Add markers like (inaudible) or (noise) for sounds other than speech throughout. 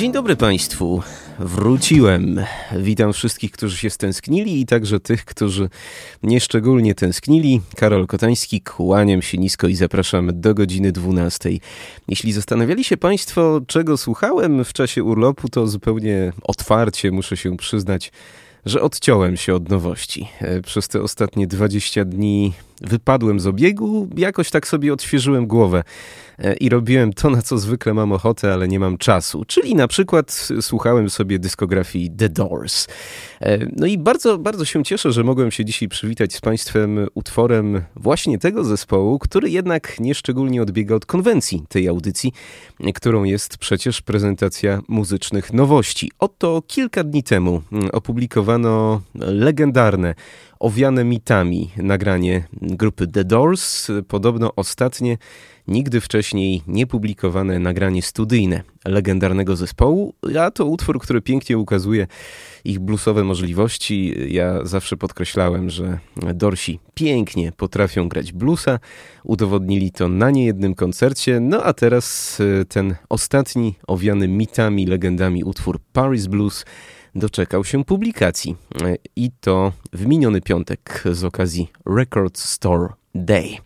Dzień dobry Państwu. Wróciłem. Witam wszystkich, którzy się stęsknili i także tych, którzy nieszczególnie tęsknili. Karol Kotański, kłaniam się nisko i zapraszam do godziny 12. Jeśli zastanawiali się Państwo, czego słuchałem w czasie urlopu, to zupełnie otwarcie muszę się przyznać, że odciąłem się od nowości. E, Przez te ostatnie 20 dni wypadłem z obiegu, jakoś tak sobie odświeżyłem głowę e, i robiłem to, na co zwykle mam ochotę, ale nie mam czasu. Czyli na przykład słuchałem sobie dyskografii The Doors. E, No i bardzo, bardzo się cieszę, że mogłem się dzisiaj przywitać z Państwem utworem właśnie tego zespołu, który jednak nieszczególnie odbiega od konwencji tej audycji, którą jest przecież prezentacja muzycznych nowości. Oto kilka dni temu mm, opublikowano legendarne owiane mitami. Nagranie grupy The Doors, podobno ostatnie, nigdy wcześniej niepublikowane nagranie studyjne legendarnego zespołu, a to utwór, który pięknie ukazuje ich bluesowe możliwości. Ja zawsze podkreślałem, że Dorsi pięknie potrafią grać bluesa, udowodnili to na niejednym koncercie, no a teraz y, ten ostatni owiany mitami, legendami utwór Paris Blues doczekał się publikacji E, i to w miniony piątek z okazji Record Store Day.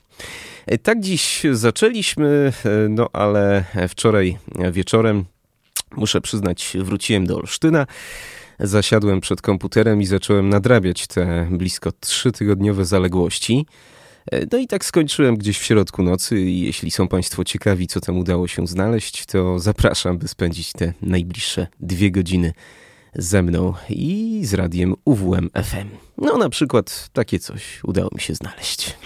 E, Tak dziś zaczęliśmy, e, no ale wczoraj wieczorem, muszę przyznać, wróciłem do Olsztyna. Zasiadłem przed komputerem i zacząłem nadrabiać te blisko trzytygodniowe zaległości. No i tak skończyłem gdzieś w środku nocy jeśli są Państwo ciekawi, co tam udało się znaleźć, to zapraszam, by spędzić te najbliższe dwie godziny ze mną i z radiem UWM FM. No na przykład takie coś udało mi się znaleźć.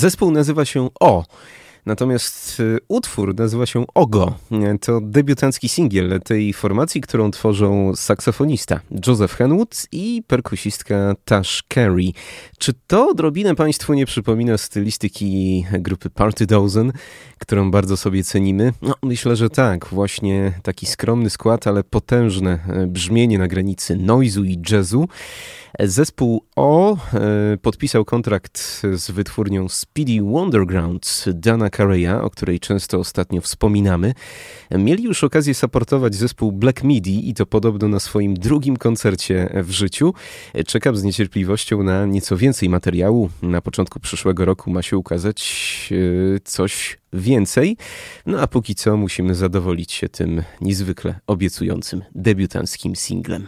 Zespół nazywa się O. Natomiast y, utwór nazywa się Ogo. To debiutancki singiel tej formacji, którą tworzą saksofonista Joseph Henwood i perkusistka Tash Carey. Czy to odrobinę Państwu nie przypomina stylistyki grupy Party Dozen, którą bardzo sobie cenimy? No, myślę, że tak. Właśnie taki skromny skład, ale potężne e, brzmienie na granicy noizu i jazzu. Zespół O e, podpisał kontrakt z wytwórnią Speedy Wonderground Dana Carreya, o której często ostatnio wspominamy. Mieli już okazję supportować zespół Black Midi i to podobno na swoim drugim koncercie w życiu. Czekam z niecierpliwością na nieco więcej materiału. Na początku przyszłego roku ma się ukazać e, coś więcej. No a póki co musimy zadowolić się tym niezwykle obiecującym debiutanckim singlem.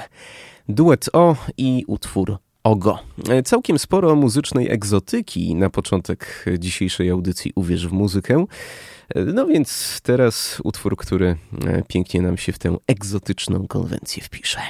Duet O i utwór Ogo. Całkiem sporo muzycznej egzotyki na początek dzisiejszej audycji Uwierz w muzykę. No więc teraz utwór, który pięknie nam się w tę egzotyczną konwencję wpisze.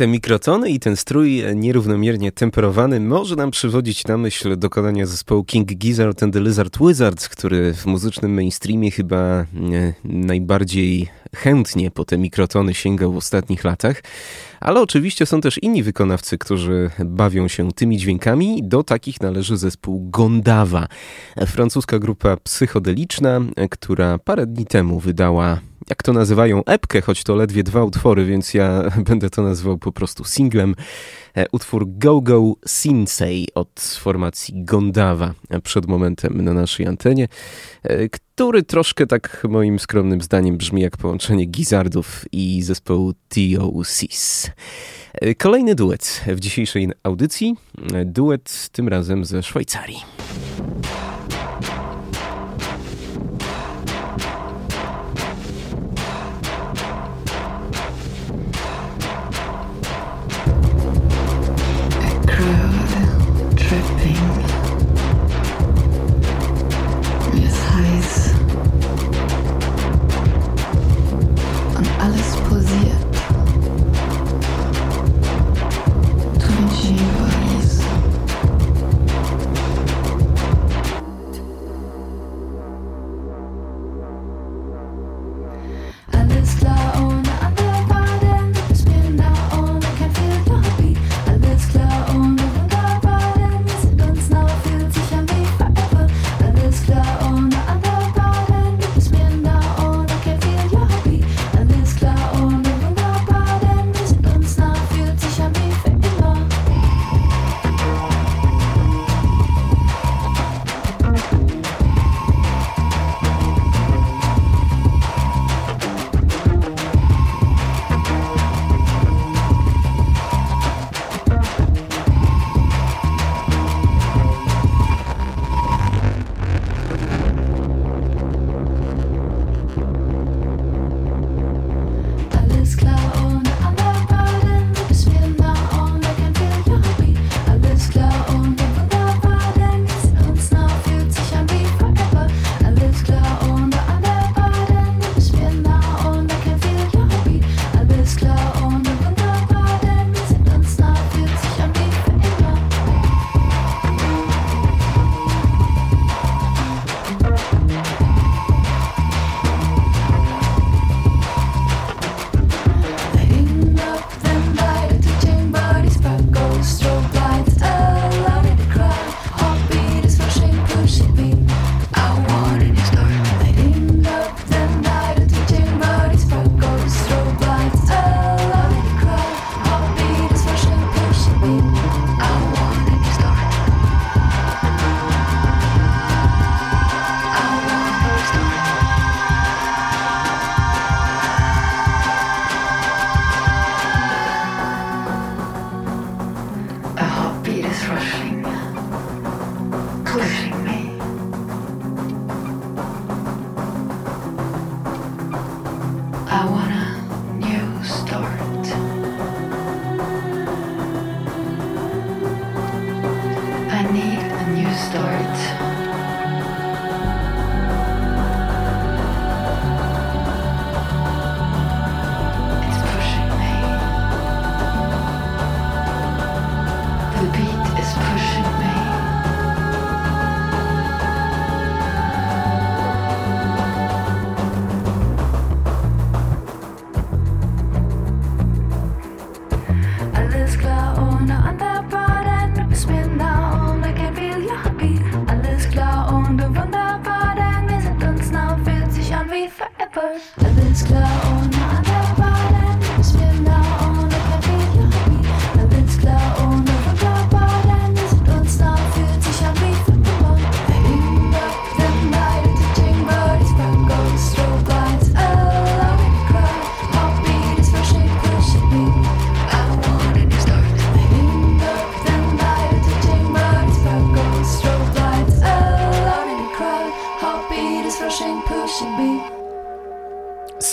Te mikrotony i ten strój nierównomiernie temperowany może nam przywodzić na myśl dokonania zespołu King Gizzard and the Lizard Wizards, który w muzycznym mainstreamie chyba e, najbardziej chętnie po te mikrotony sięgał w ostatnich latach. Ale oczywiście są też inni wykonawcy, którzy bawią się tymi dźwiękami. Do takich należy zespół Gondawa, francuska grupa psychodeliczna, która parę dni temu wydała jak to nazywają, epkę, choć to ledwie dwa utwory, więc ja (laughs) będę to nazywał po prostu singlem. E, utwór Go Go Sinsei od formacji Gondawa przed momentem na naszej antenie, e, który troszkę tak moim skromnym zdaniem brzmi jak połączenie Gizardów i zespołu TOCs. E, kolejny duet w dzisiejszej audycji, duet tym razem ze Szwajcarii.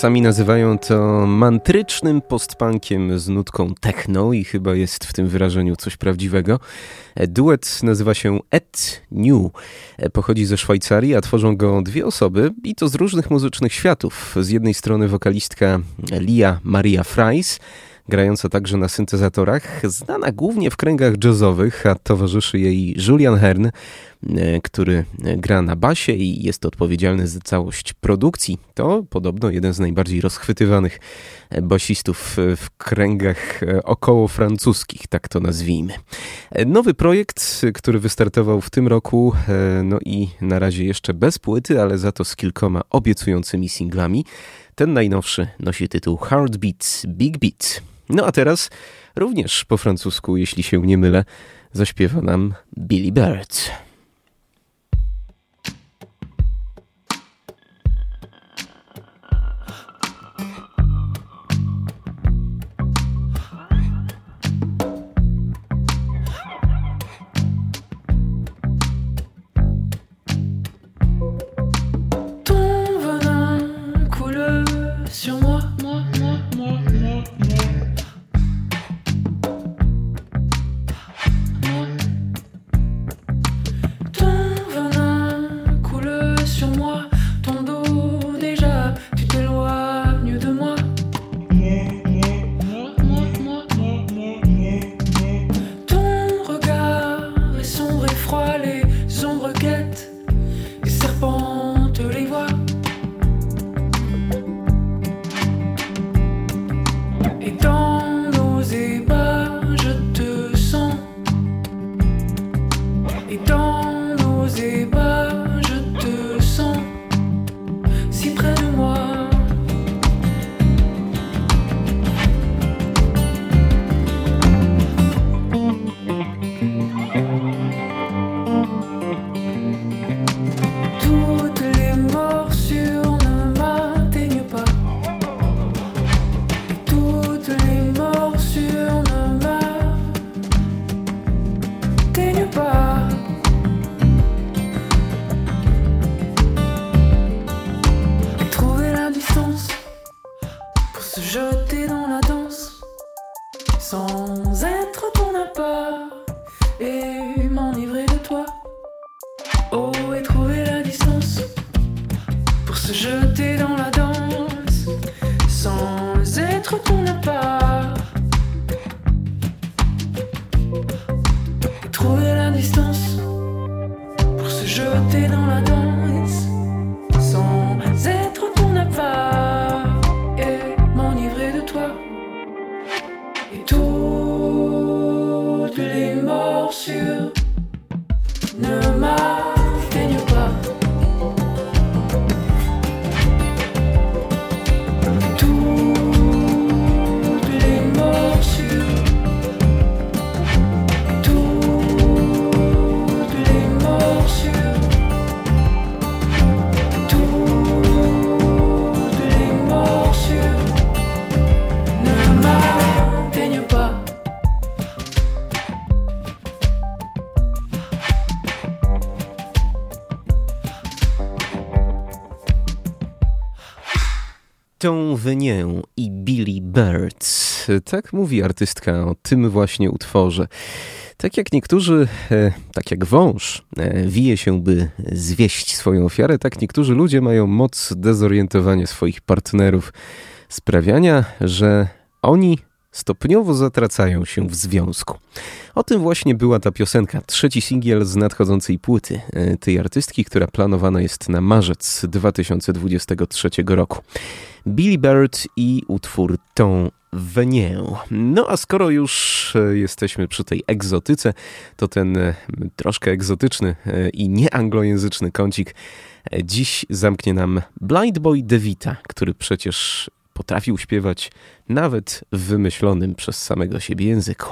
Sami nazywają to mantrycznym postpunkiem z nutką techno i chyba jest w tym wyrażeniu coś prawdziwego. Duet nazywa się Et New. Pochodzi ze Szwajcarii, a tworzą go dwie osoby i to z różnych muzycznych światów. Z jednej strony wokalistka Lia Maria Fries, grająca także na syntezatorach, znana głównie w kręgach jazzowych, a towarzyszy jej Julian Hern, e, który gra na basie i jest odpowiedzialny za całość produkcji. To podobno jeden z najbardziej rozchwytywanych basistów w kręgach około francuskich, tak to nazwijmy. Nowy projekt, który wystartował w tym roku, no i na razie jeszcze bez płyty, ale za to z kilkoma obiecującymi singlami. Ten najnowszy nosi tytuł Heartbeat Big Beat. No a teraz również po francusku, jeśli się nie mylę, zaśpiewa nam Billy Bird. Venię i Billy Bird. Tak mówi artystka o tym właśnie utworze. Tak jak niektórzy, e, tak jak wąż e, wije się, by zwieść swoją ofiarę, tak niektórzy ludzie mają moc dezorientowania swoich partnerów, sprawiania, że oni stopniowo zatracają się w związku. O tym właśnie była ta piosenka, trzeci singiel z nadchodzącej płyty e, tej artystki, która planowana jest na marzec 2023 roku. Billy Bird i utwór Tą Venię. No a skoro już e, jesteśmy przy tej egzotyce, to ten e, troszkę egzotyczny i nieanglojęzyczny kącik dziś zamknie nam Blind Boy DeVita, który przecież potrafił śpiewać nawet w wymyślonym przez samego siebie języku.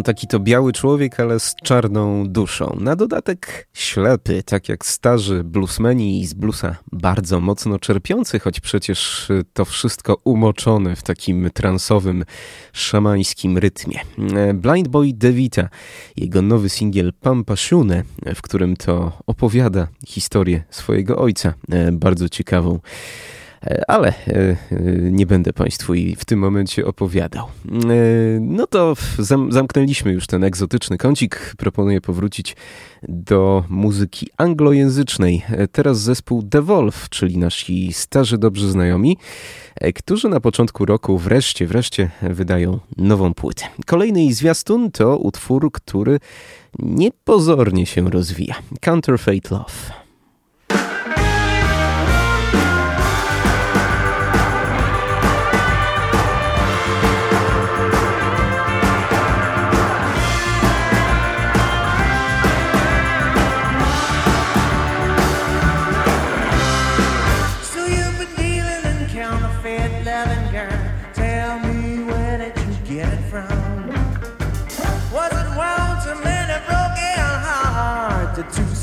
No taki to biały człowiek, ale z czarną duszą. Na dodatek ślepy, tak jak starzy bluesmeni z bluesa bardzo mocno czerpiący, choć przecież to wszystko umoczone w takim transowym, szamańskim rytmie. Blind Boy DeVita, jego nowy singiel Pampashune, w którym to opowiada historię swojego ojca, bardzo ciekawą. E, ale e, e, nie będę Państwu w tym momencie opowiadał. No to zamknęliśmy już ten egzotyczny kącik. Proponuję powrócić do muzyki anglojęzycznej. Teraz zespół The Wolf, czyli nasi starzy, dobrzy znajomi, którzy na początku roku wreszcie, wreszcie wydają nową płytę. Kolejny zwiastun to utwór, który niepozornie się rozwija. Counterfeit Love.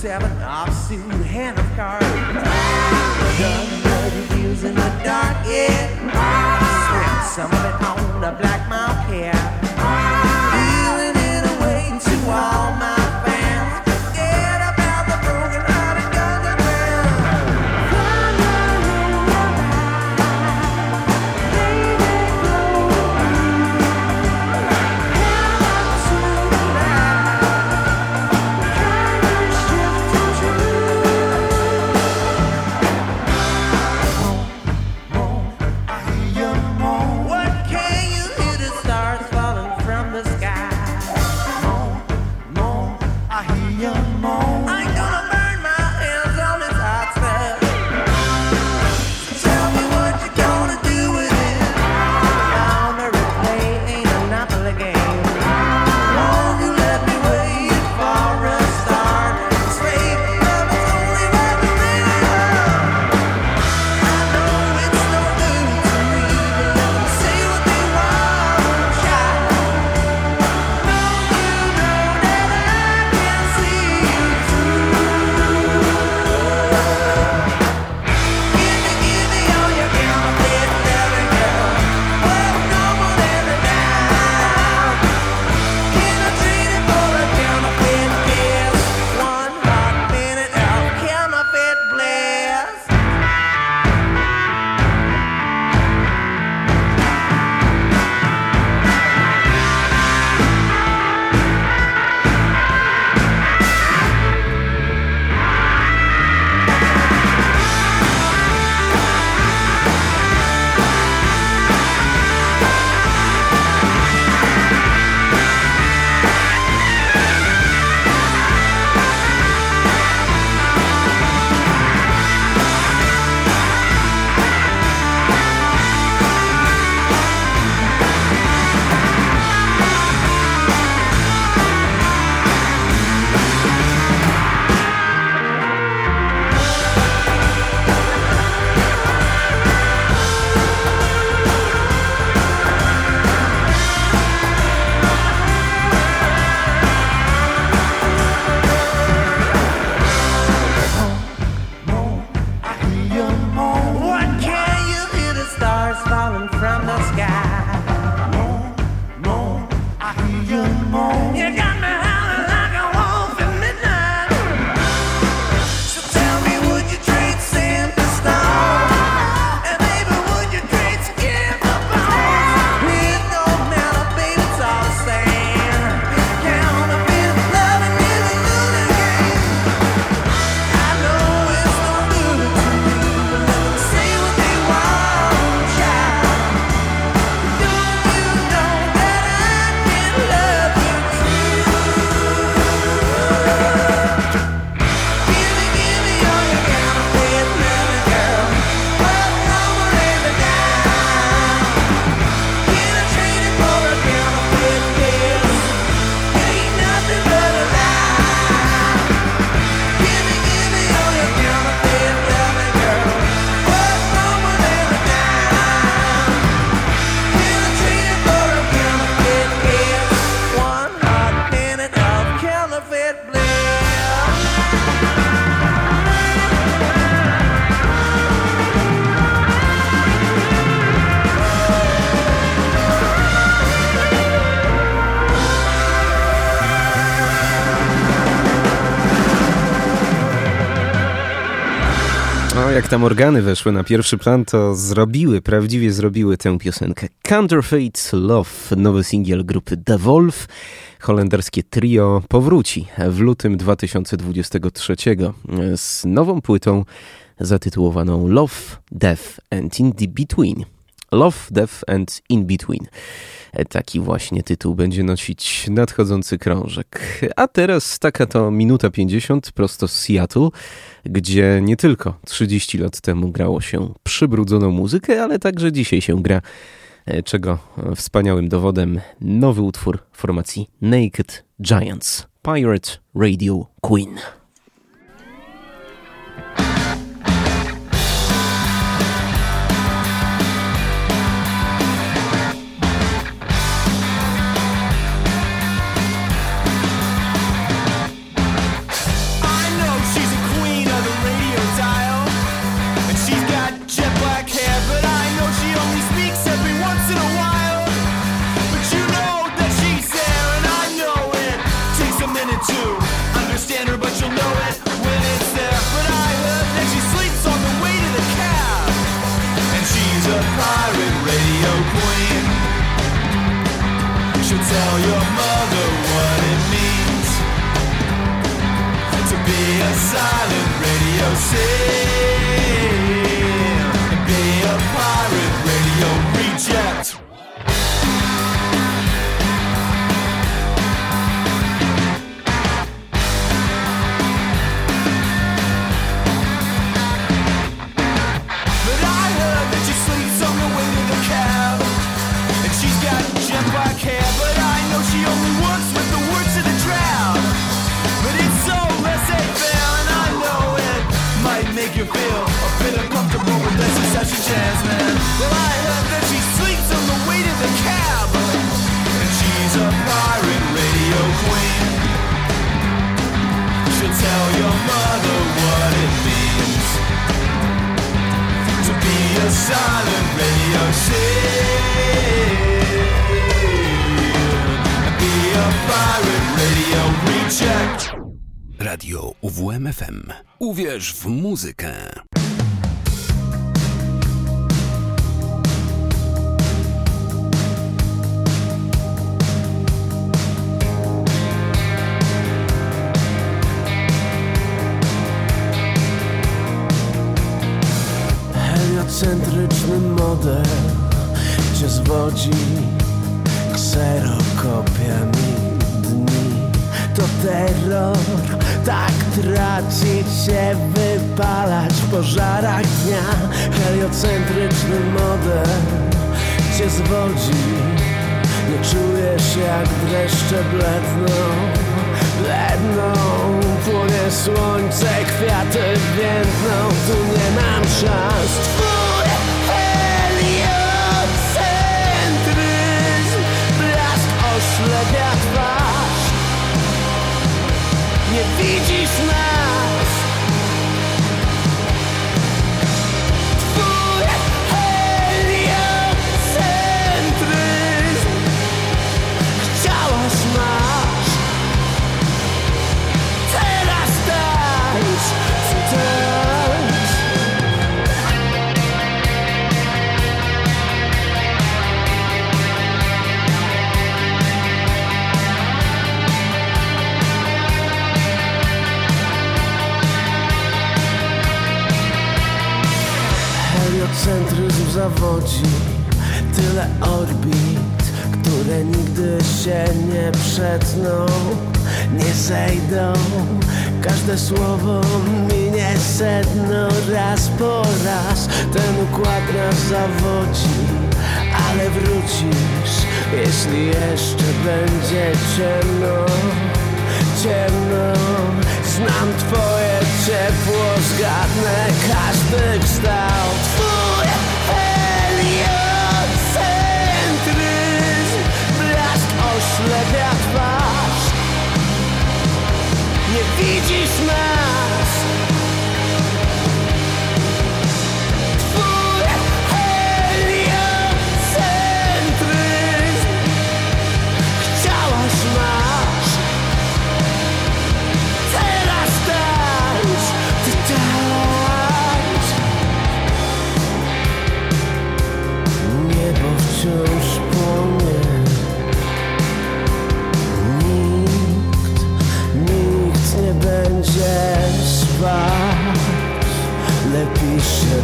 Seven offsuit hand of cards. Done bloody deals in the dark, yeah. Spent some of it on the black mount care. jak tam organy weszły na pierwszy plan, to zrobiły, prawdziwie zrobiły tę piosenkę. Counterfeit Love, nowy singiel grupy The Wolf. Holenderskie trio powróci w lutym 2023 z nową płytą zatytułowaną Love, Death and In The Between. Love, Death and In Between. E, taki właśnie tytuł będzie nosić nadchodzący krążek. A teraz taka to minuta 50 prosto z Seattle, gdzie nie tylko 30 lat temu grało się przybrudzoną muzykę, ale także dzisiaj się gra, e, czego wspaniałym dowodem nowy utwór formacji Naked Giants, Pirate Radio Queen. będzie ciemno, ciemno. Znam twoje ciepło, zgadnę każdy kształt.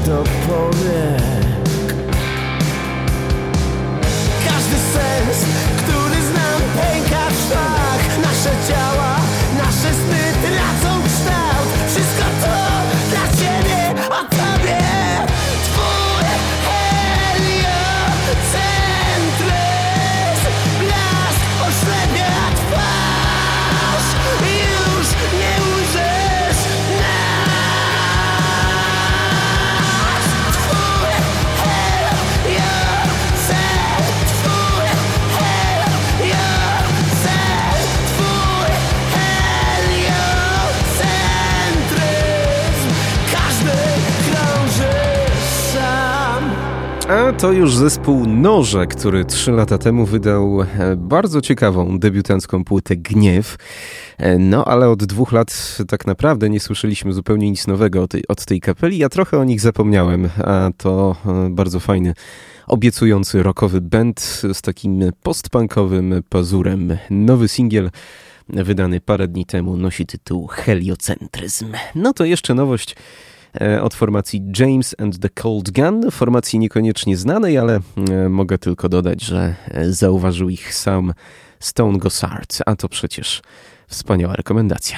do powiek. Każdy sens, który znam pęka w szwach Nasze ciała A to już zespół Noże, który trzy lata temu wydał e, bardzo ciekawą debiutancką płytę Gniew. E, no ale od dwóch lat tak naprawdę nie słyszeliśmy zupełnie nic nowego od tej, od tej kapeli. Ja trochę o nich zapomniałem, a to e, bardzo fajny, obiecujący rockowy band z takim postpunkowym pazurem. Nowy singiel wydany parę dni temu nosi tytuł Heliocentryzm. No to jeszcze nowość od formacji James and the Cold Gun, formacji niekoniecznie znanej, ale e, mogę tylko dodać, że e, zauważył ich sam Stone Gossard, a to przecież wspaniała rekomendacja.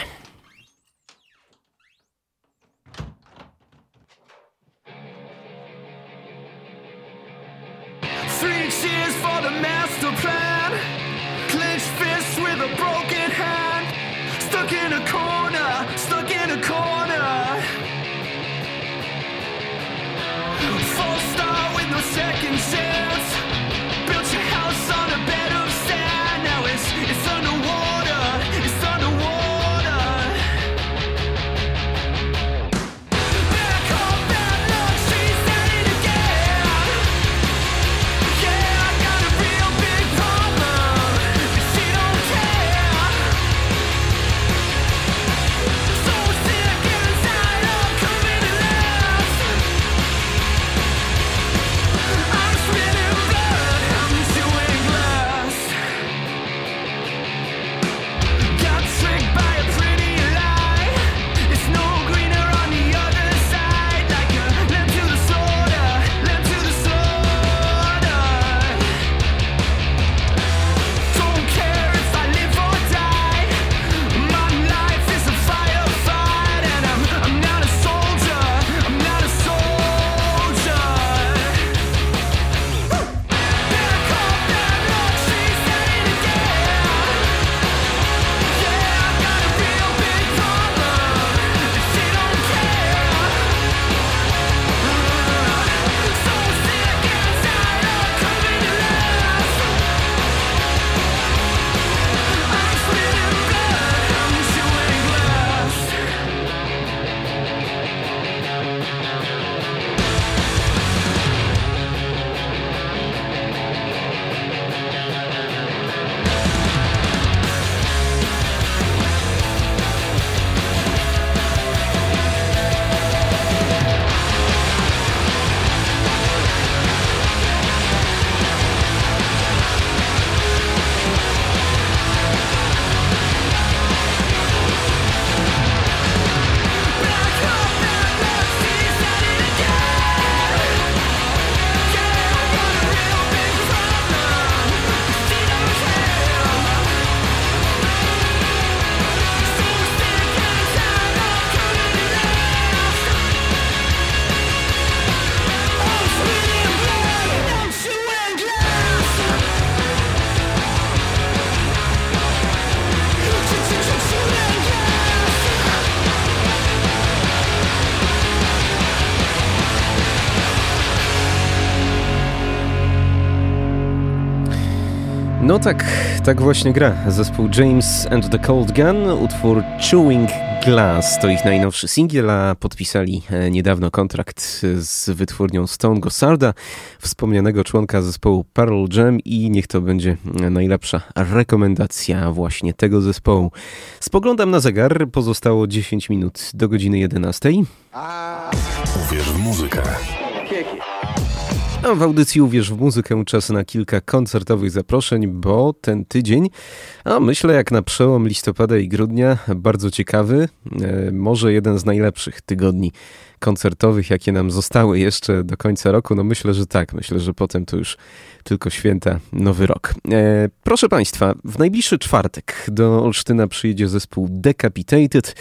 No tak, tak właśnie gra zespół James and the Cold Gun, utwór Chewing Glass to ich najnowszy singiel, a podpisali e, niedawno kontrakt z wytwórnią Stone Gossarda, wspomnianego członka zespołu Pearl Jam i niech to będzie e, najlepsza rekomendacja właśnie tego zespołu. Spoglądam na zegar, pozostało 10 minut do godziny 11. Uwierz w muzykę. A w audycji Uwierz w muzykę czas na kilka koncertowych zaproszeń, bo ten tydzień, a myślę jak na przełom listopada i grudnia, bardzo ciekawy, e, może jeden z najlepszych tygodni koncertowych, jakie nam zostały jeszcze do końca roku. No myślę, że tak, myślę, że potem to już tylko święta, nowy rok. E, proszę Państwa, w najbliższy czwartek do Olsztyna przyjedzie zespół Decapitated,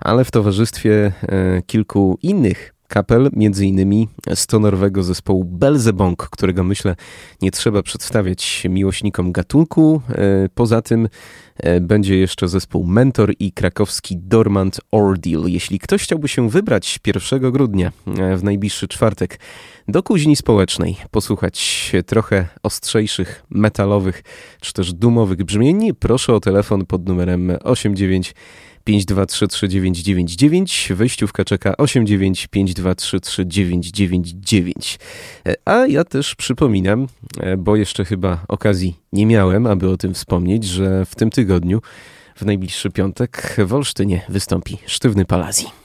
ale w towarzystwie e, kilku innych kapel, między innymi stonorowego zespołu Belzebong, którego myślę nie trzeba przedstawiać miłośnikom gatunku. E, Poza tym e, będzie jeszcze zespół Mentor i krakowski Dormant Ordeal. Jeśli ktoś chciałby się wybrać 1 grudnia e, w najbliższy czwartek do kuźni społecznej, posłuchać trochę ostrzejszych, metalowych czy też dumowych brzmień, proszę o telefon pod numerem 89 5233999, wejściówka czeka 895233999. E, A ja też przypominam, e, bo jeszcze chyba okazji nie miałem, aby o tym wspomnieć, że w tym tygodniu, w najbliższy piątek w Olsztynie wystąpi Sztywny Palazji.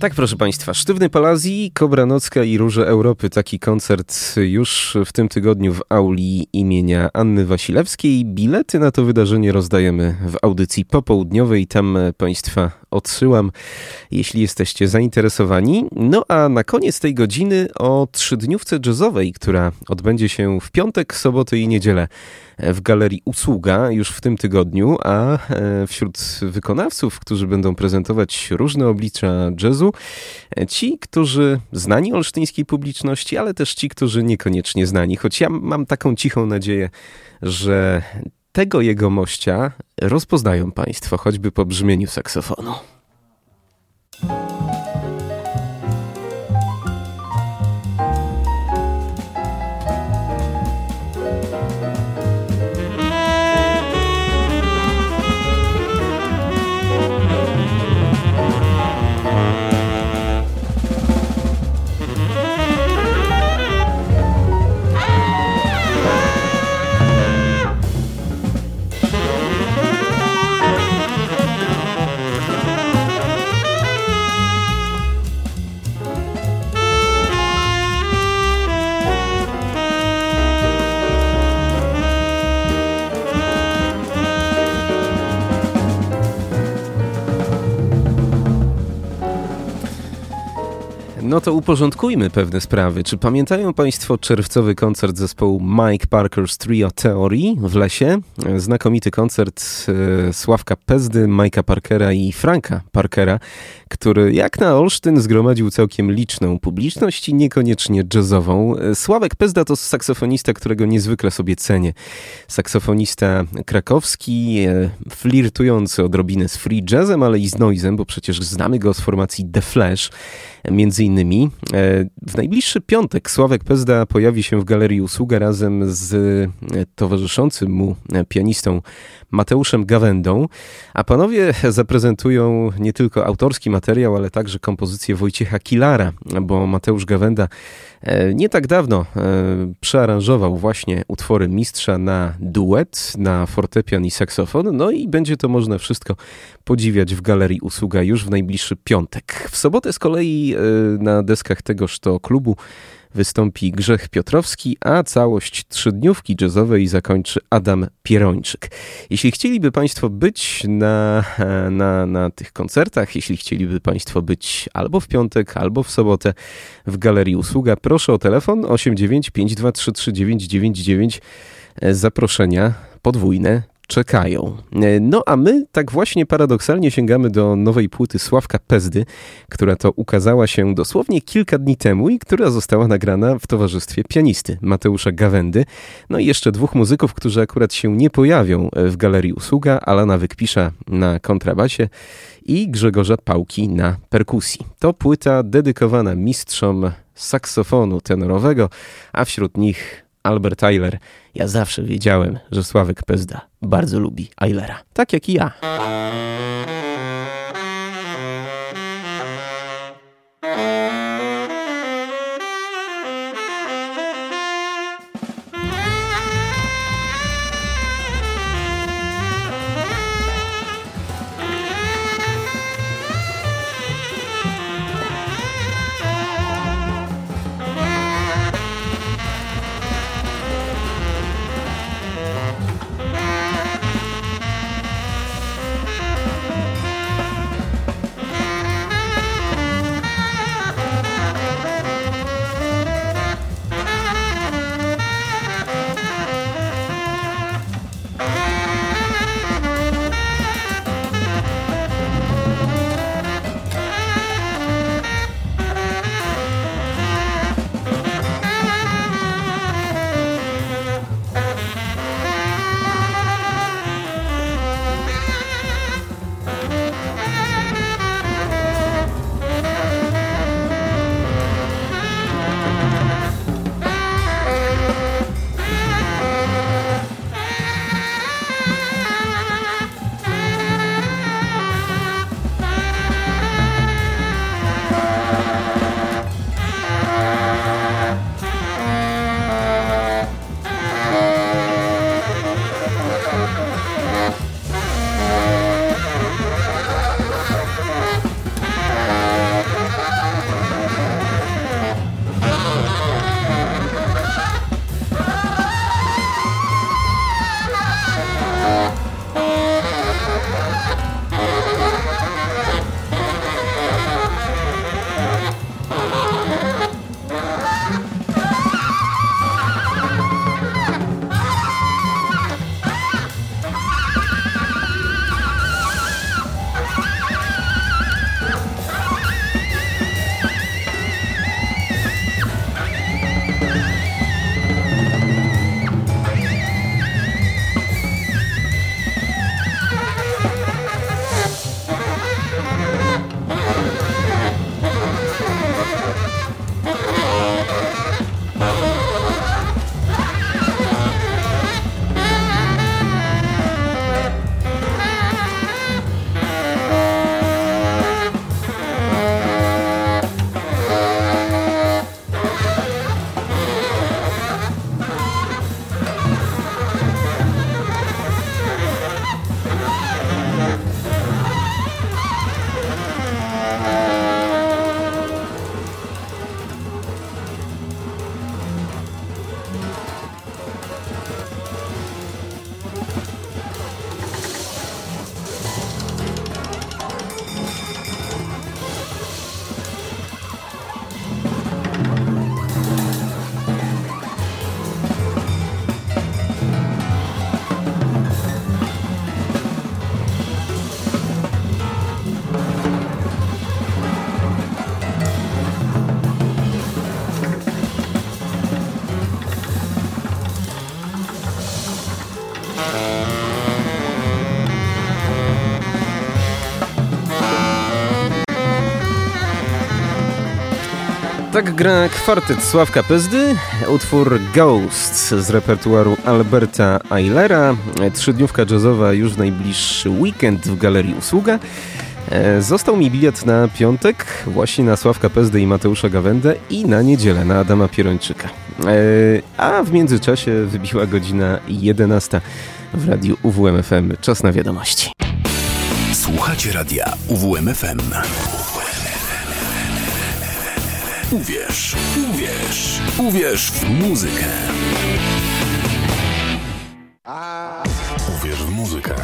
Tak, proszę Państwa, Sztywny Palazji, Kobra Nocka i Róże Europy. Taki koncert już w tym tygodniu w auli imienia Anny Wasilewskiej. Bilety na to wydarzenie rozdajemy w audycji popołudniowej. Tam Państwa odsyłam, jeśli jesteście zainteresowani. No a na koniec tej godziny o trzydniówce jazzowej, która odbędzie się w piątek, sobotę i niedzielę w galerii Usługa już w tym tygodniu, a e, wśród wykonawców, którzy będą prezentować różne oblicza jazzu, e, ci, którzy znani olsztyńskiej publiczności, ale też ci, którzy niekoniecznie znani, choć ja mam taką cichą nadzieję, że tego jego mościa rozpoznają Państwo, choćby po brzmieniu saksofonu. No to uporządkujmy pewne sprawy. Czy pamiętają Państwo czerwcowy koncert zespołu Mike Parker's Trio Theory w lesie? Znakomity koncert e, Sławka Pezdy, Mike'a Parkera i Franka Parkera, który jak na Olsztyn zgromadził całkiem liczną publiczność i niekoniecznie jazzową. E, Sławek Pezda to saksofonista, którego niezwykle sobie cenię. Saksofonista krakowski, e, flirtujący odrobinę z free jazzem, ale i z noizem, bo przecież znamy go z formacji The Flash, między innymi E, w najbliższy piątek Sławek Pezda pojawi się w Galerii Usługa razem z e, towarzyszącym mu e, pianistą Mateuszem Gawędą, a panowie (laughs) zaprezentują nie tylko autorski materiał, ale także kompozycję Wojciecha Kilara, bo Mateusz Gawęda nie tak dawno przearanżował właśnie utwory mistrza na duet, na fortepian i saksofon, no i będzie to można wszystko podziwiać w Galerii Usługa już w najbliższy piątek. W sobotę z kolei e, na deskach tegoż to klubu wystąpi Grzech Piotrowski, a całość trzydniówki jazzowej zakończy Adam Pierończyk. Jeśli chcieliby Państwo być na, na, na tych koncertach, jeśli chcieliby Państwo być albo w piątek, albo w sobotę w Galerii Usługa, proszę o telefon 895233999 e, zaproszenia podwójne czekają. E, no a my tak właśnie paradoksalnie sięgamy do nowej płyty Sławka Pezdy, która to ukazała się dosłownie kilka dni temu i która została nagrana w towarzystwie pianisty Mateusza Gawędy, no i jeszcze dwóch muzyków, którzy akurat się nie pojawią w Galerii Usługa, Alana Wykpisza na kontrabasie i Grzegorza Pałki na perkusji. To płyta dedykowana mistrzom saksofonu tenorowego, a wśród nich Albert Tyler. Ja zawsze wiedziałem, że Sławek Pezda bardzo lubi Eilera. Tak jak i ja. Tak gra kwartet Sławka Pezdy, utwór Ghost z repertuaru Alberta Eilera, trzydniówka jazzowa już w najbliższy weekend w Galerii Usługa. E, został mi bilet na piątek, właśnie na Sławka Pezdy i Mateusza Gawędę i na niedzielę na Adama Pierończyka. E, a w międzyczasie wybiła godzina 11 w radiu UWMFM. Czas na wiadomości. Słuchacie radia UWMFM. Uwierz, uwierz, uwierz w muzykę. Uwierz w muzykę.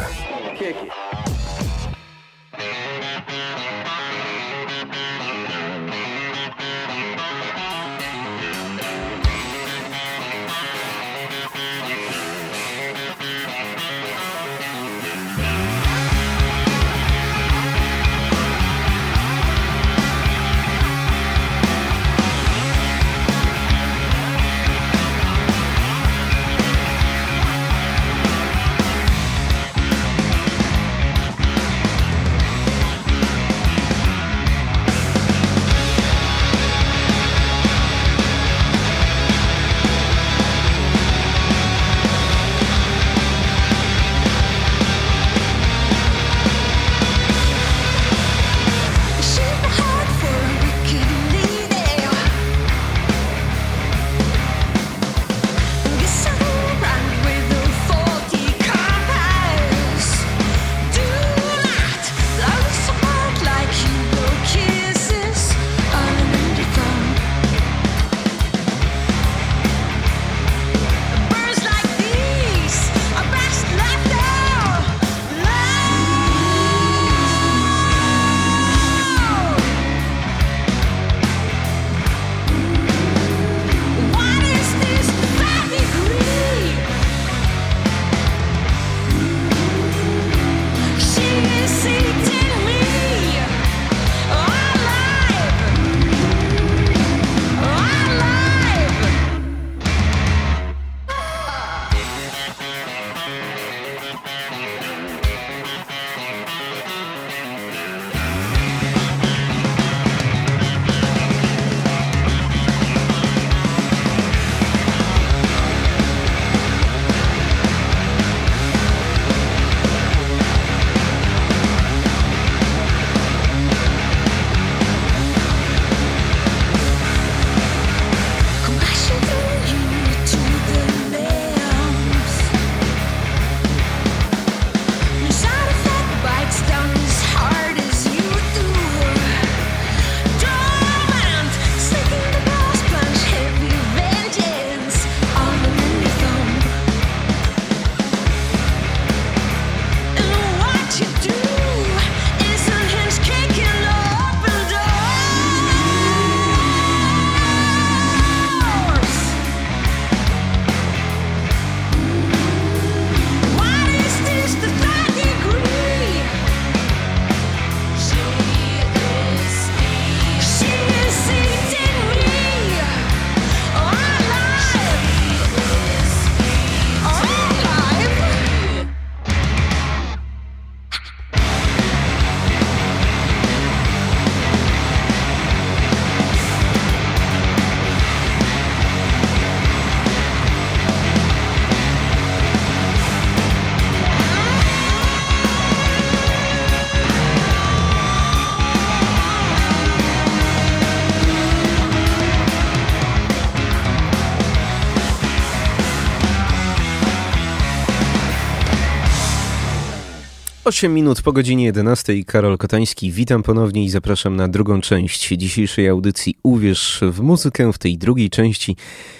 8 minut po godzinie 11 Karol Kotański. Witam ponownie i zapraszam na drugą część dzisiejszej audycji Uwierz w muzykę. W tej drugiej części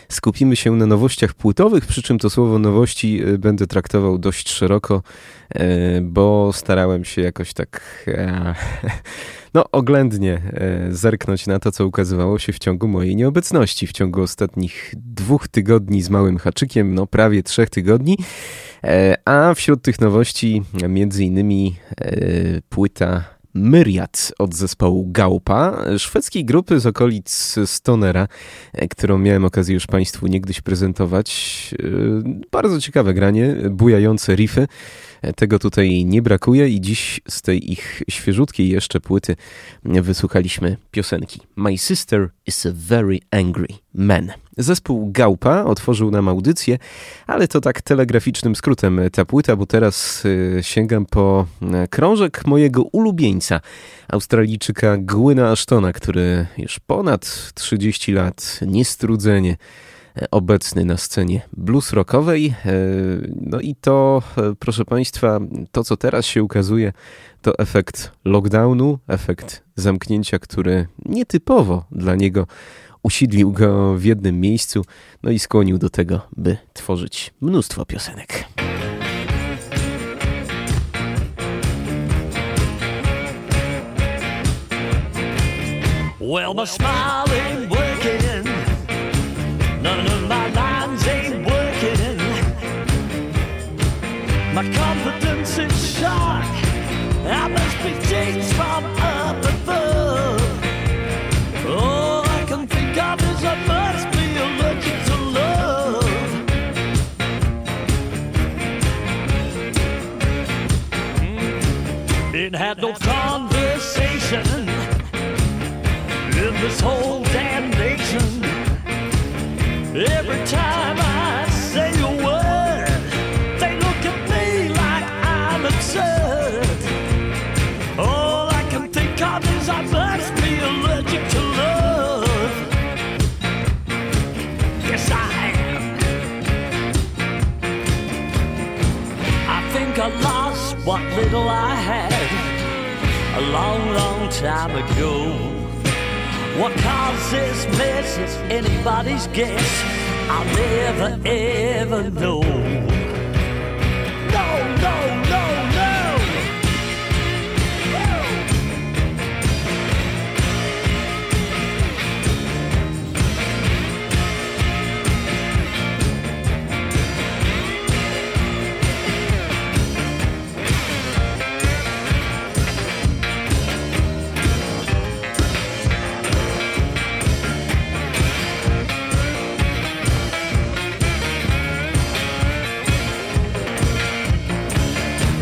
skupimy się na nowościach płytowych, przy czym to słowo nowości e, będę traktował dość szeroko, e, bo starałem się jakoś tak e, (laughs) no, oględnie zerknąć na to, co ukazywało się w ciągu mojej nieobecności, w ciągu ostatnich dwóch tygodni z małym haczykiem, no prawie trzech tygodni. A wśród tych nowości między innymi płyta Myriad od zespołu Gaupa, szwedzkiej grupy z okolic Stonera, którą miałem okazję już Państwu niegdyś prezentować. Bardzo ciekawe granie, bujające riffy. Tego tutaj nie brakuje i dziś z tej ich świeżutkiej jeszcze płyty wysłuchaliśmy piosenki My Sister is a Very Angry Man. Zespół Gaupa otworzył nam audycję, ale to tak telegraficznym skrótem ta płyta, bo teraz y, sięgam po y, krążek mojego ulubieńca, Australijczyka Gwyna Ashtona, który już ponad 30 lat niestrudzenie obecny na scenie blues rockowej. E, no i to, e, proszę Państwa, to co teraz się ukazuje, to efekt lockdownu, efekt zamknięcia, który nietypowo dla niego usiedlił go w jednym miejscu, no i skłonił do tego, by tworzyć mnóstwo piosenek. Well, my smile ain't My confidence is shot. I must be changed from up above. All I can think of is I must be allergic to love. It had no conversation in this whole damn nation. Every time long, long time ago. What causes this mess is anybody's guess. I'll never ever know.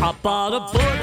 I bought a book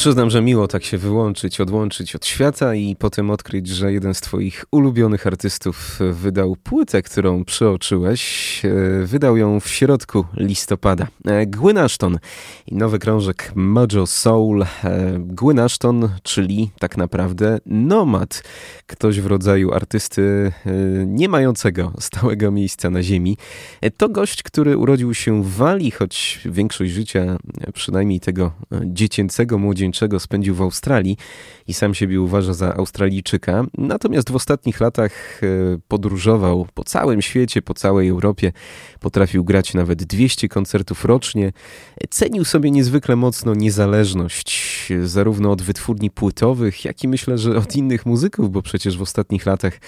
Przyznam, że miło tak się wyłączyć, odłączyć od świata i potem odkryć, że jeden z Twoich ulubionych artystów wydał płytę, którą przeoczyłeś. E, Wydał ją w środku listopada. E, Gwyn Ashton i nowy krążek Mojo Soul. E, Gwyn Ashton, czyli tak naprawdę nomad. Ktoś w rodzaju artysty nie mającego stałego miejsca na ziemi. To gość, który urodził się w Walii, choć większość życia, przynajmniej tego dziecięcego, młodzieńczego, spędził w Australii i sam siebie uważa za Australijczyka. Natomiast w ostatnich latach e, podróżował po całym świecie, po całej Europie. Potrafił grać nawet 200 koncertów rocznie. Cenił sobie niezwykle mocno niezależność, e, zarówno od wytwórni płytowych, jak i myślę, że od innych muzyków, bo przecież w ostatnich latach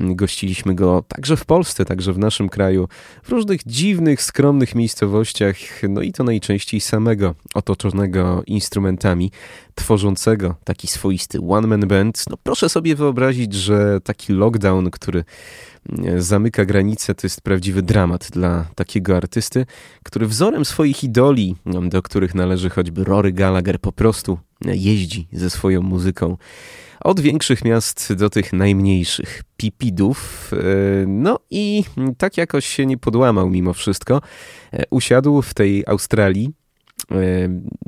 mm, gościliśmy go także w Polsce, także w naszym kraju, w różnych dziwnych, skromnych miejscowościach, no i to najczęściej samego, otoczonego instrumentami, tworzącego taki swoisty one-man band. No proszę sobie wyobrazić, że taki lockdown, który mm, zamyka granice, to jest prawdziwy dramat dla takiego artysty, który wzorem swoich idoli, do których należy choćby Rory Gallagher, po prostu jeździ ze swoją muzyką od większych miast do tych najmniejszych pipidów. E, No i tak jakoś się nie podłamał mimo wszystko. E, Usiadł w tej Australii,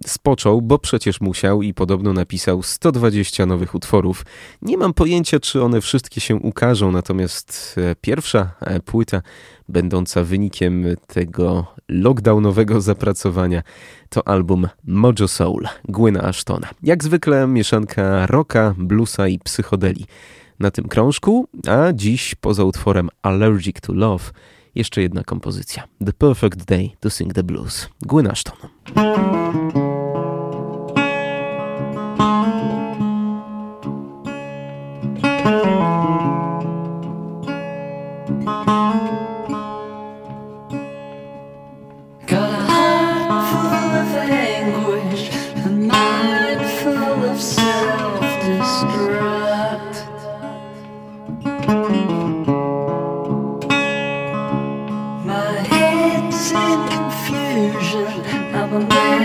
spoczął, bo przecież musiał i podobno napisał 120 nowych utworów. Nie mam pojęcia, czy one wszystkie się ukażą, natomiast e, pierwsza e, płyta, będąca wynikiem tego lockdownowego zapracowania, to album Mojo Soul Gwyna Ashtona. Jak zwykle mieszanka rocka, bluesa i psychodeli na tym krążku, a dziś poza utworem Allergic to Love jeszcze jedna kompozycja. The Perfect Day to Sing the Blues. Gwyn Ashton. Got away.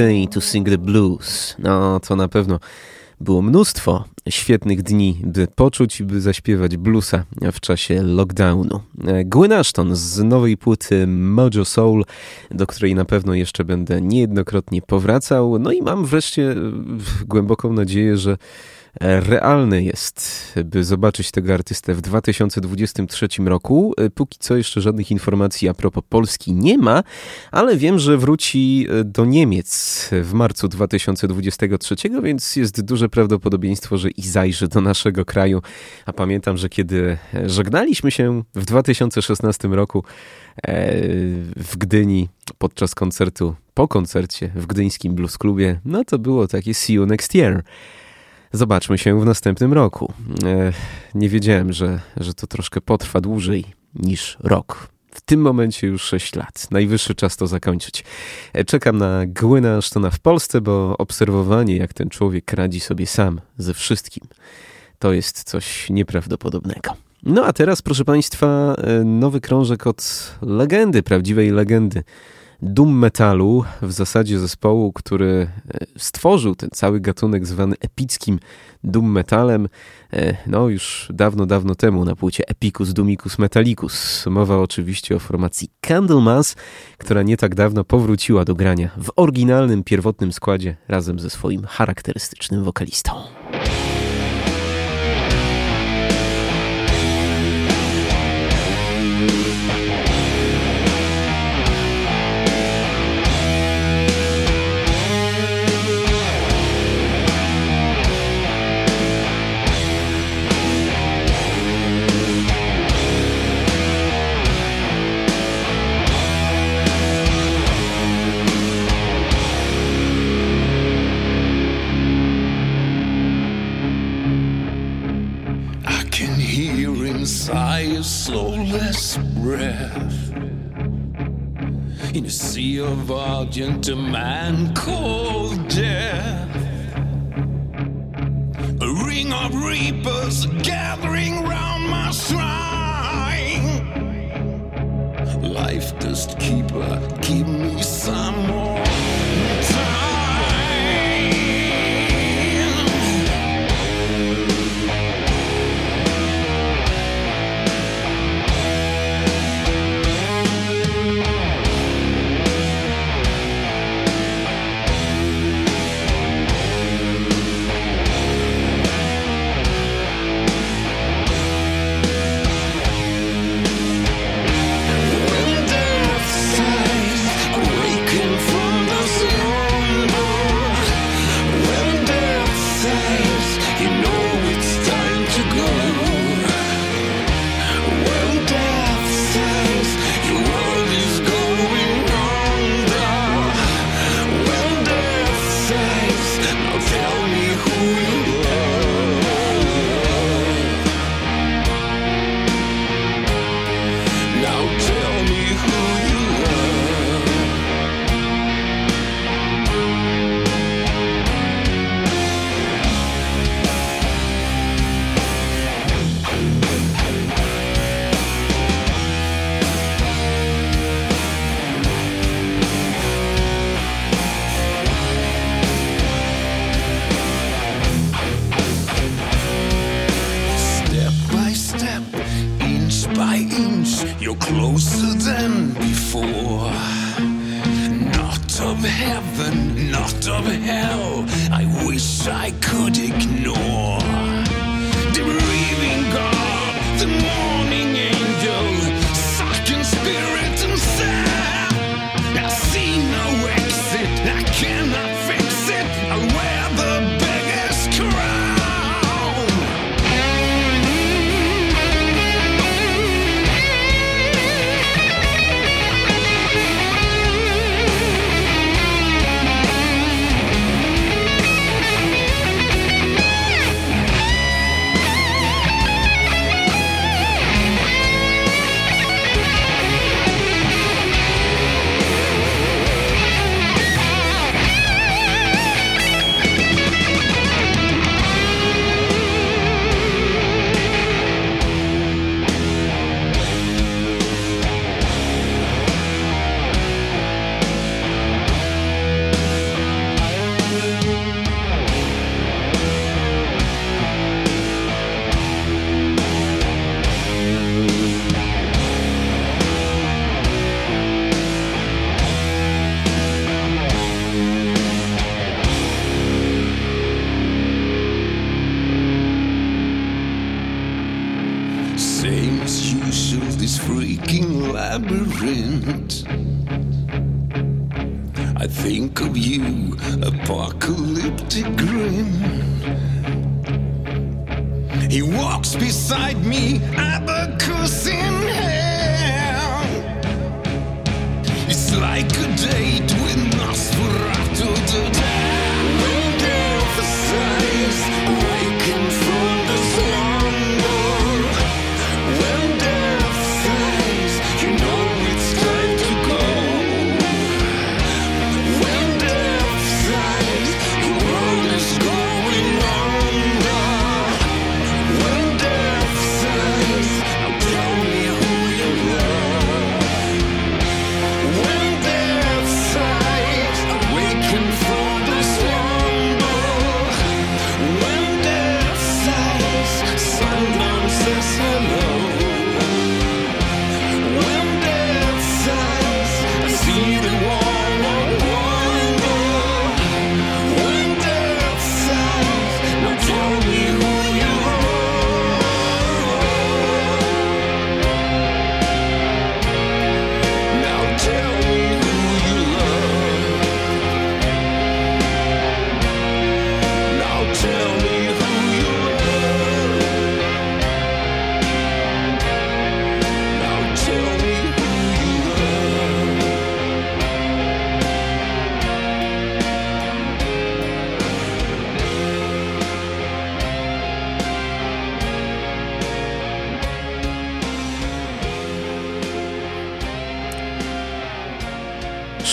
Day to Sing the Blues. No, to na pewno było mnóstwo świetnych dni, by poczuć i by zaśpiewać bluesa w czasie lockdownu. Gwyn Ashton z nowej płyty Mojo Soul, do której na pewno jeszcze będę niejednokrotnie powracał. No i mam wreszcie e, głęboką nadzieję, że e, realne jest, by zobaczyć tego artystę w 2023 roku. E, Póki co jeszcze żadnych informacji a propos Polski nie ma, ale wiem, że wróci e, do Niemiec w marcu 2023, więc jest duże prawdopodobieństwo, że i zajrzy do naszego kraju. A pamiętam, że kiedy żegnaliśmy się w 2016 roku e, w Gdyni podczas koncertu, po koncercie w gdyńskim Blues Clubie, no to było takie see you next year. Zobaczmy się w następnym roku. E, nie wiedziałem, że, że to troszkę potrwa dłużej niż rok. W tym momencie już 6 lat. Najwyższy czas to zakończyć. E, Czekam na Gwyna Ashtona w Polsce, bo obserwowanie, jak ten człowiek radzi sobie sam ze wszystkim, to jest coś nieprawdopodobnego. No a teraz, proszę Państwa, e, nowy krążek od legendy, prawdziwej legendy doom metalu, w zasadzie zespołu, który e, stworzył ten cały gatunek zwany epickim doom metalem, e, no już dawno, dawno temu na płycie Epicus Dumicus Metallicus. Mowa oczywiście o formacji Candlemas, która nie tak dawno powróciła do grania w oryginalnym, pierwotnym składzie razem ze swoim charakterystycznym wokalistą. I sigh a soulless breath in a sea of argent, a man called death. A ring of reapers gathering round my shrine. Life dust keeper, give me some more you're closer than before. Not of heaven, not of hell, I wish I could ignore. The grieving God, the morning angel,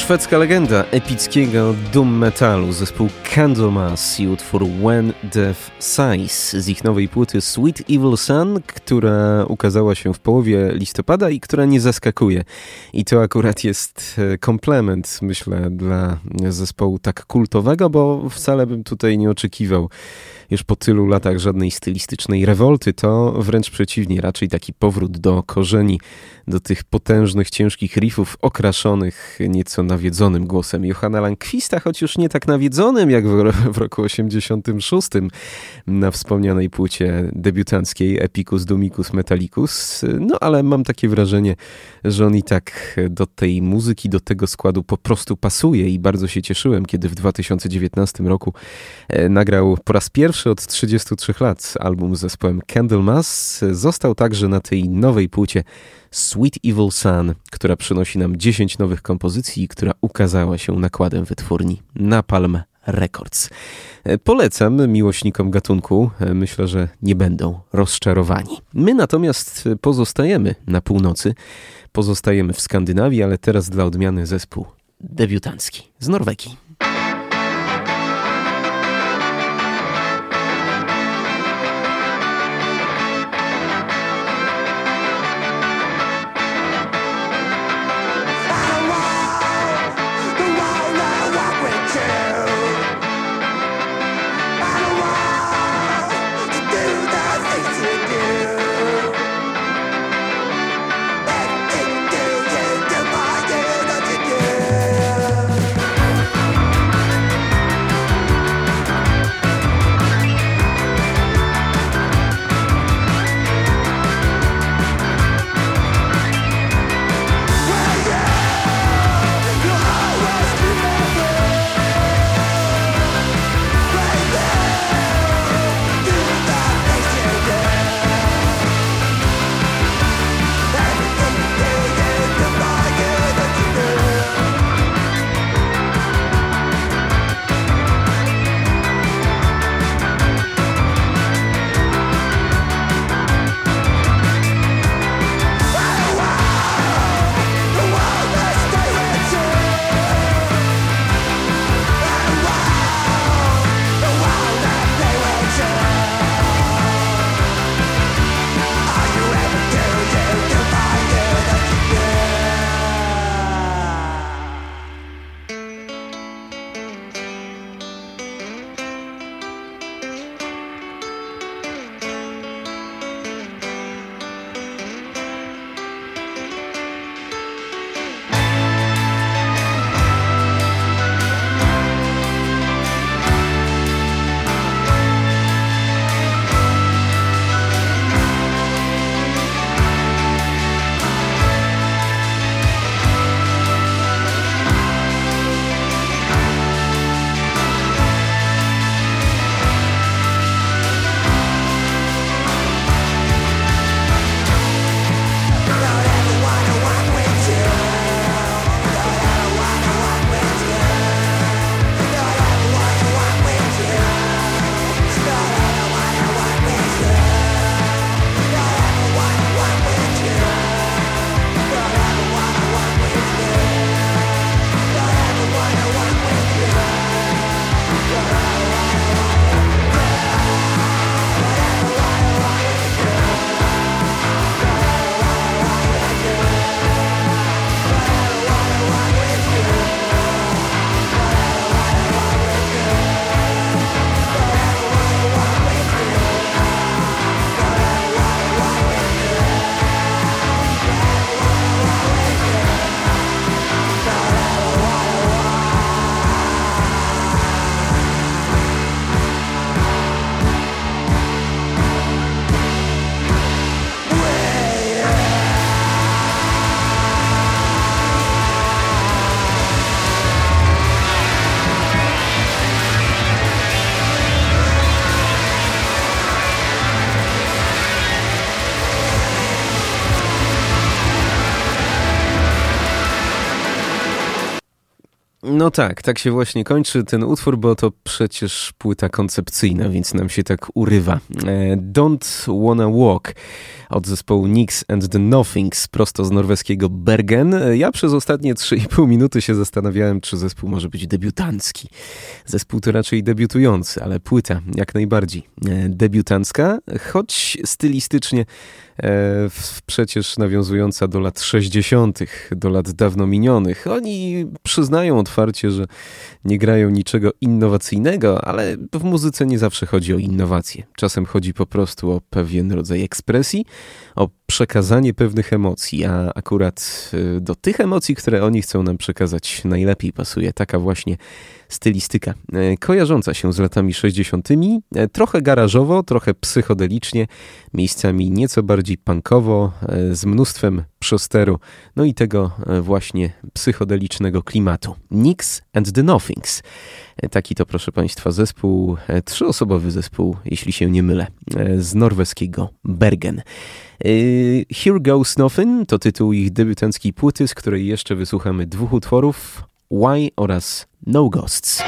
Szwedzka legenda epickiego doom metalu, zespół Candlemas i utwór When Death Sighs z ich nowej płyty Sweet Evil Sun, która ukazała się w połowie listopada i która nie zaskakuje. I to akurat jest e, komplement, myślę, dla zespołu tak kultowego, bo wcale bym tutaj nie oczekiwał już po tylu latach żadnej stylistycznej rewolty, to wręcz przeciwnie, raczej taki powrót do korzeni, do tych potężnych, ciężkich riffów okraszonych nieco nawiedzonym głosem Johanna Langquista, choć już nie tak nawiedzonym jak w, w roku 86 na wspomnianej płycie debiutanckiej Epicus Domicus Metallicus, no ale mam takie wrażenie, że on i tak do tej muzyki, do tego składu po prostu pasuje i bardzo się cieszyłem, kiedy w 2019 roku e, nagrał po raz pierwszy od 33 lat album z zespołem Candlemas. Został także na tej nowej płycie Sweet Evil Sun, która przynosi nam 10 nowych kompozycji która ukazała się nakładem wytwórni Napalm Records. E, Polecam miłośnikom gatunku, e, myślę, że nie będą rozczarowani. My natomiast pozostajemy na północy, pozostajemy w Skandynawii, ale teraz dla odmiany zespół debiutancki z Norwegii. No tak, tak się właśnie kończy ten utwór, bo to przecież płyta koncepcyjna, więc nam się tak urywa. E, Don't Wanna Walk od zespołu Nix and the Nothings, prosto z norweskiego Bergen. Ja przez ostatnie 3,5 minuty się zastanawiałem, czy zespół może być debiutancki. Zespół to raczej debiutujący, ale płyta jak najbardziej e, debiutancka, choć stylistycznie e, przecież nawiązująca do lat 60., do lat dawno minionych. Oni przyznają otwarcie, że nie grają niczego innowacyjnego, ale w muzyce nie zawsze chodzi o innowacje. Czasem chodzi po prostu o pewien rodzaj ekspresji, o przekazanie pewnych emocji, a akurat y, do tych emocji, które oni chcą nam przekazać, najlepiej pasuje taka właśnie stylistyka, e, kojarząca się z latami 60., e, trochę garażowo, trochę psychodelicznie, miejscami nieco bardziej punkowo, z mnóstwem przosteru, no i tego właśnie psychodelicznego klimatu. Nix and the Nothings. Taki to, proszę Państwa, zespół, trzyosobowy zespół, jeśli się nie mylę, z norweskiego Bergen. E, Here Goes Nothing to tytuł ich debiutanckiej płyty, z której jeszcze wysłuchamy dwóch utworów Why oraz No Ghosts.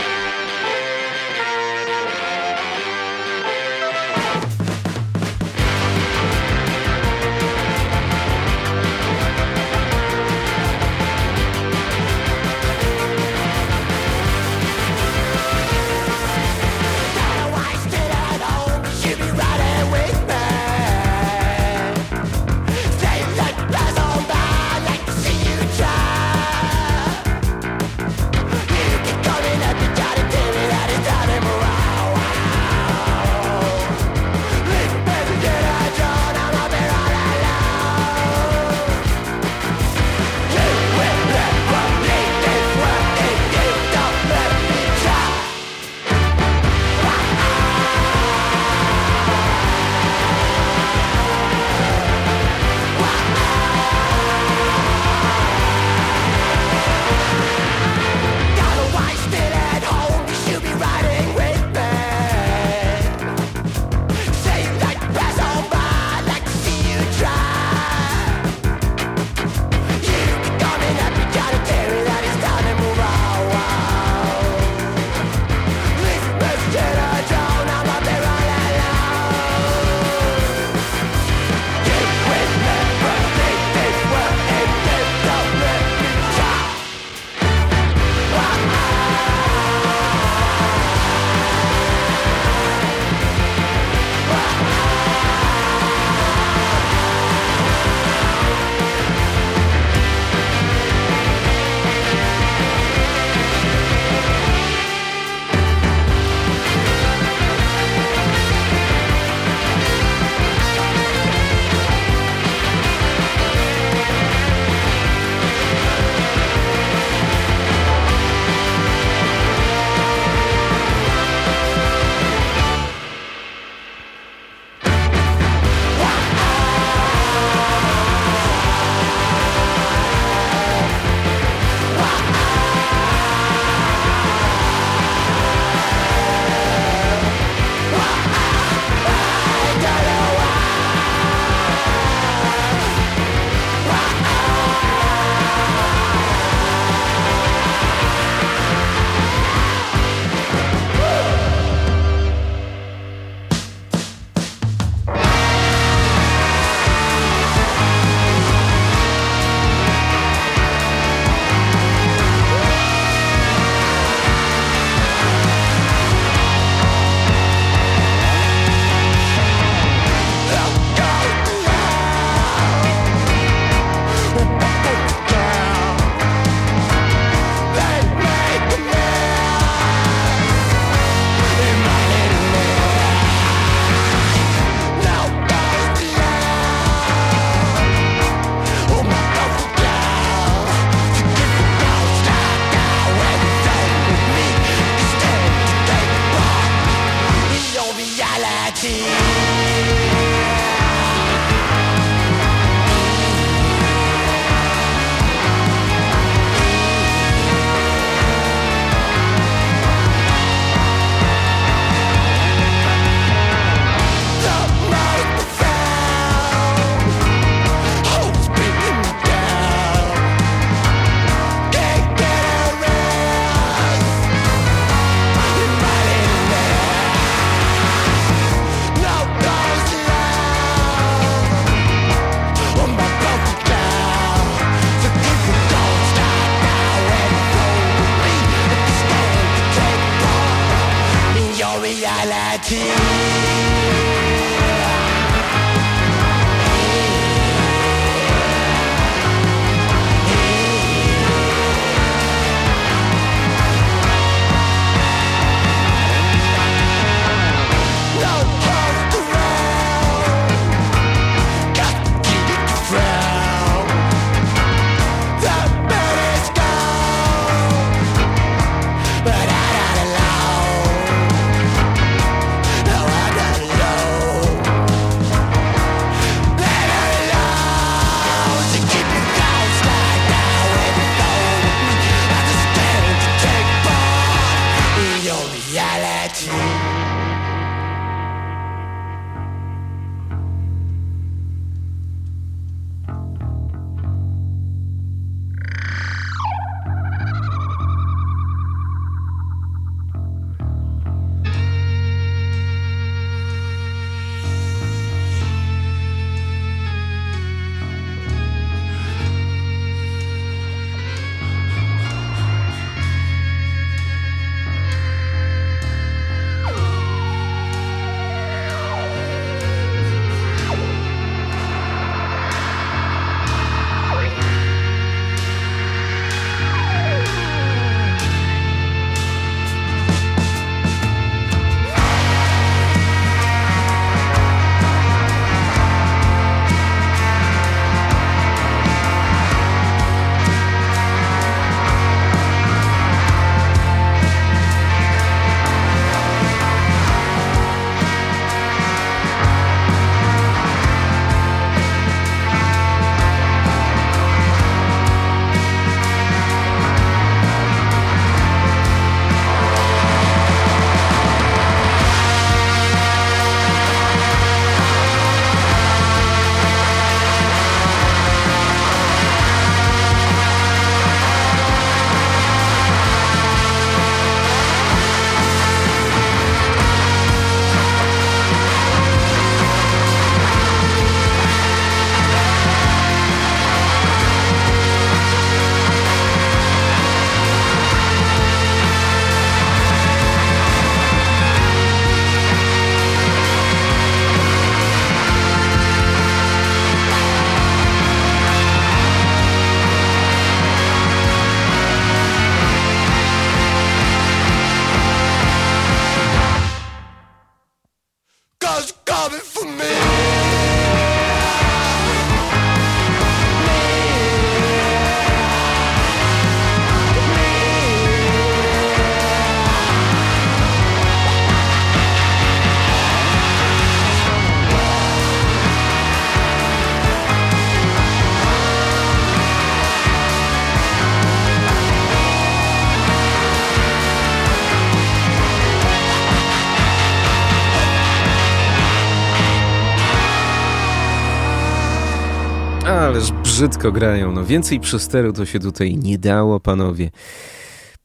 Brzydko grają. No więcej przesteru to się tutaj nie dało, panowie.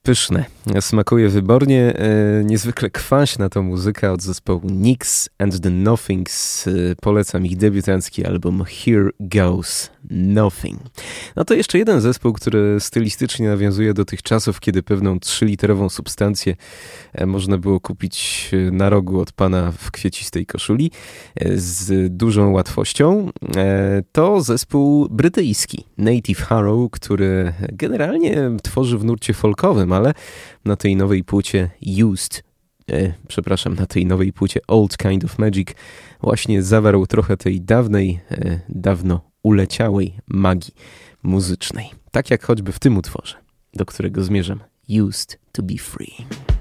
Pyszne. Smakuje wybornie. E, niezwykle kwaśna to muzyka od zespołu Nix and the Nothings. E, polecam ich debiutancki album Here Goes Nothing. No to jeszcze jeden zespół, który stylistycznie nawiązuje do tych czasów, kiedy pewną trzyliterową substancję e, można było kupić e, na rogu od pana w kwiecistej koszuli e, z dużą łatwością. To zespół brytyjski Native Harrow, który generalnie tworzy w nurcie folkowym, ale na tej nowej płycie Used przepraszam, na tej nowej płycie Old Kind of Magic właśnie zawarł trochę tej dawnej, dawno uleciałej magii muzycznej. Tak jak choćby w tym utworze, do którego zmierzam. Used to be free.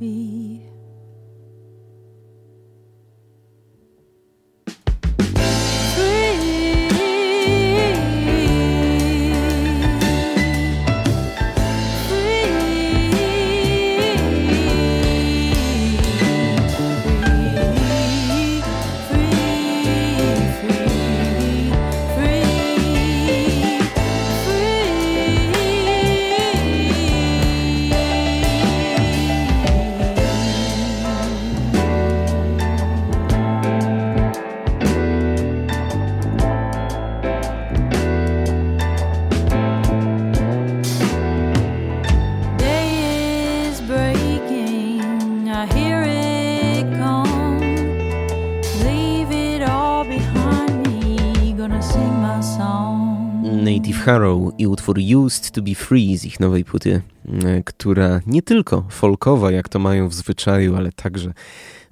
be. Utwór Used to be Free z ich nowej płyty, e, która nie tylko folkowa, jak to mają w zwyczaju, ale także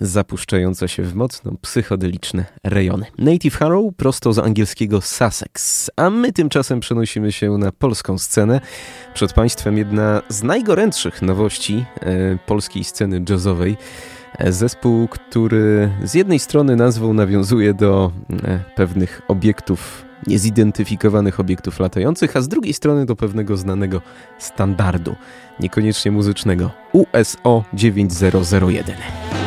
zapuszczająca się w mocno psychodeliczne rejony. Native Harrow prosto z angielskiego Sussex, a my tymczasem przenosimy się na polską scenę. Przed Państwem jedna z najgorętszych nowości e, polskiej sceny jazzowej. E, Zespół, który z jednej strony nazwą nawiązuje do pewnych obiektów, niezidentyfikowanych obiektów latających, a z drugiej strony do pewnego znanego standardu, niekoniecznie muzycznego USO 9001.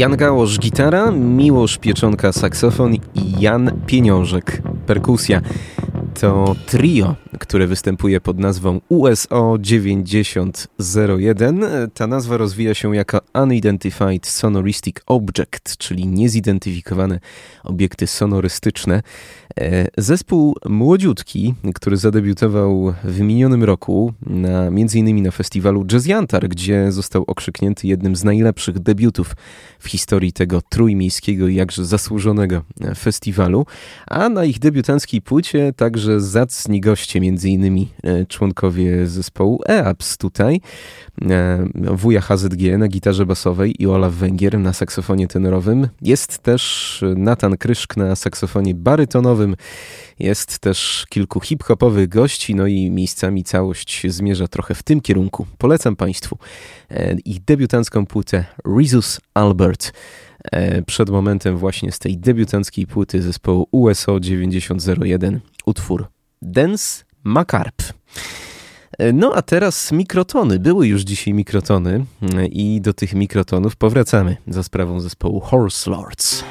Jan Gałosz gitara, Miłosz Pieczonka saksofon i Jan Pieniążek perkusja. To trio, które występuje pod nazwą USO 9001. Ta nazwa rozwija się jako Unidentified Sonoristic Object, czyli niezidentyfikowane obiekty sonorystyczne. E, Zespół młodziutki, który zadebiutował w minionym roku, na, m.in. na festiwalu Jazz Jantar, gdzie został okrzyknięty jednym z najlepszych debiutów w historii tego trójmiejskiego i jakże zasłużonego festiwalu, a na ich debiutanckiej płycie także zacni goście, m.in. członkowie zespołu EAPS tutaj, e, wuja HZG na gitarze basowej i Olaf Węgier na saksofonie tenorowym. Jest też Natan Kryszk na saksofonie barytonowym, jest też kilku hip-hopowych gości, no i miejscami całość zmierza trochę w tym kierunku. Polecam Państwu e, ich debiutancką płytę Rizus Albert. E, Przed momentem właśnie z tej debiutanckiej płyty zespołu USO 9001 utwór Dance Macarp. E, No a teraz mikrotony. Były już dzisiaj mikrotony i do tych mikrotonów powracamy za sprawą zespołu Horse Lords.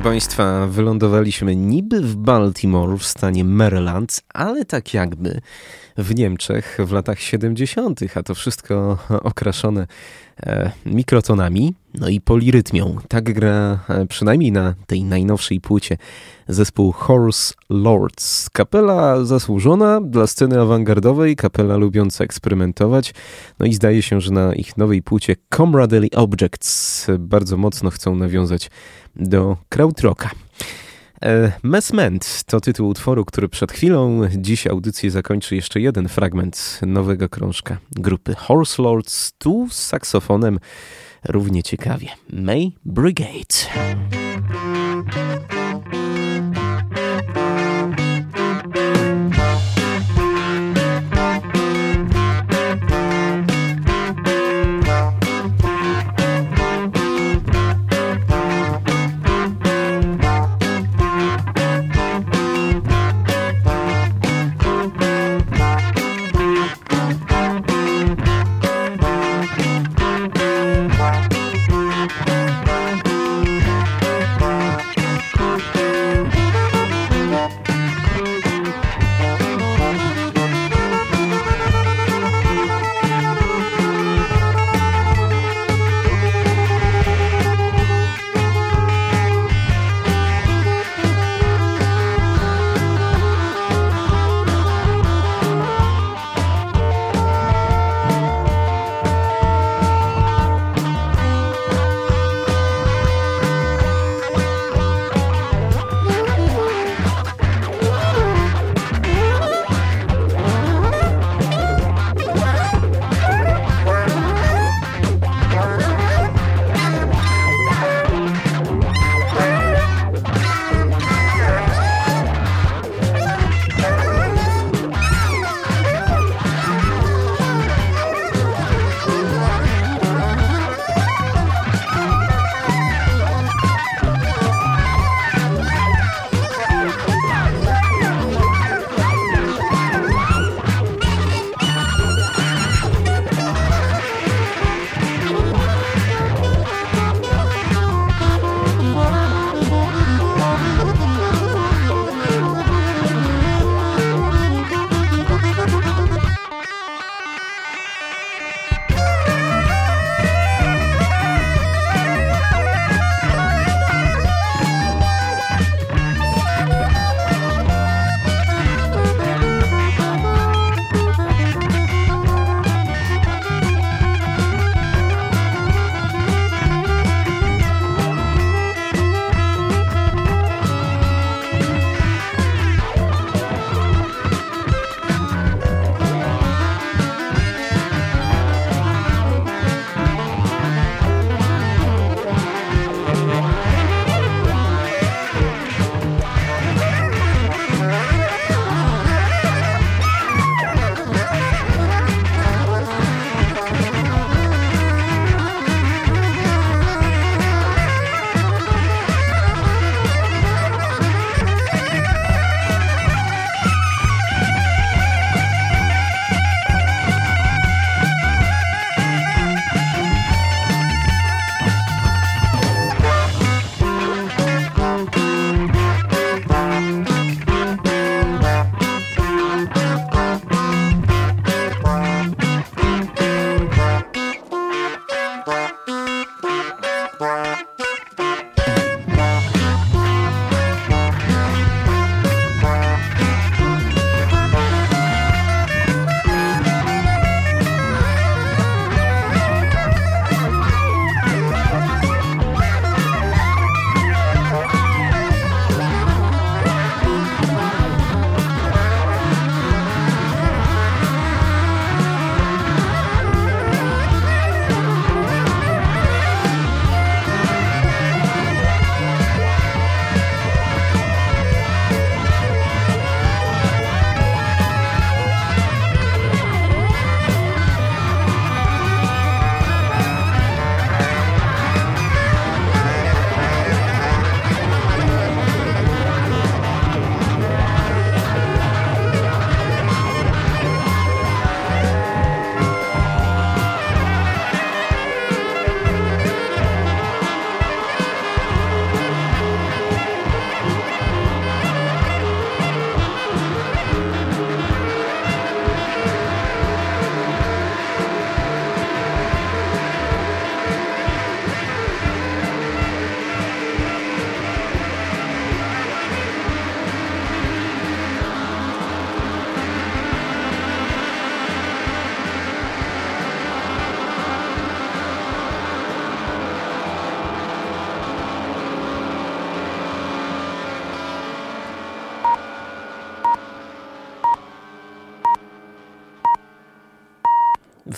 Proszę Państwa, wylądowaliśmy niby w Baltimore w stanie Maryland, ale tak jakby w Niemczech w latach 70., a to wszystko (laughs) okraszone e, mikrotonami, no i polirytmią. Tak gra e, przynajmniej na tej najnowszej płycie zespół Horse Lords. Kapela zasłużona dla sceny awangardowej, kapela lubiąca eksperymentować, no i zdaje się, że na ich nowej płycie Comradely Objects bardzo mocno chcą nawiązać do krautrocka. E, Messment to tytuł utworu, który przed chwilą. Dziś audycję zakończy jeszcze jeden fragment nowego krążka grupy Horse Lords, tu z saksofonem równie ciekawie. May Brigade.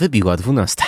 Wybiła dwunasta.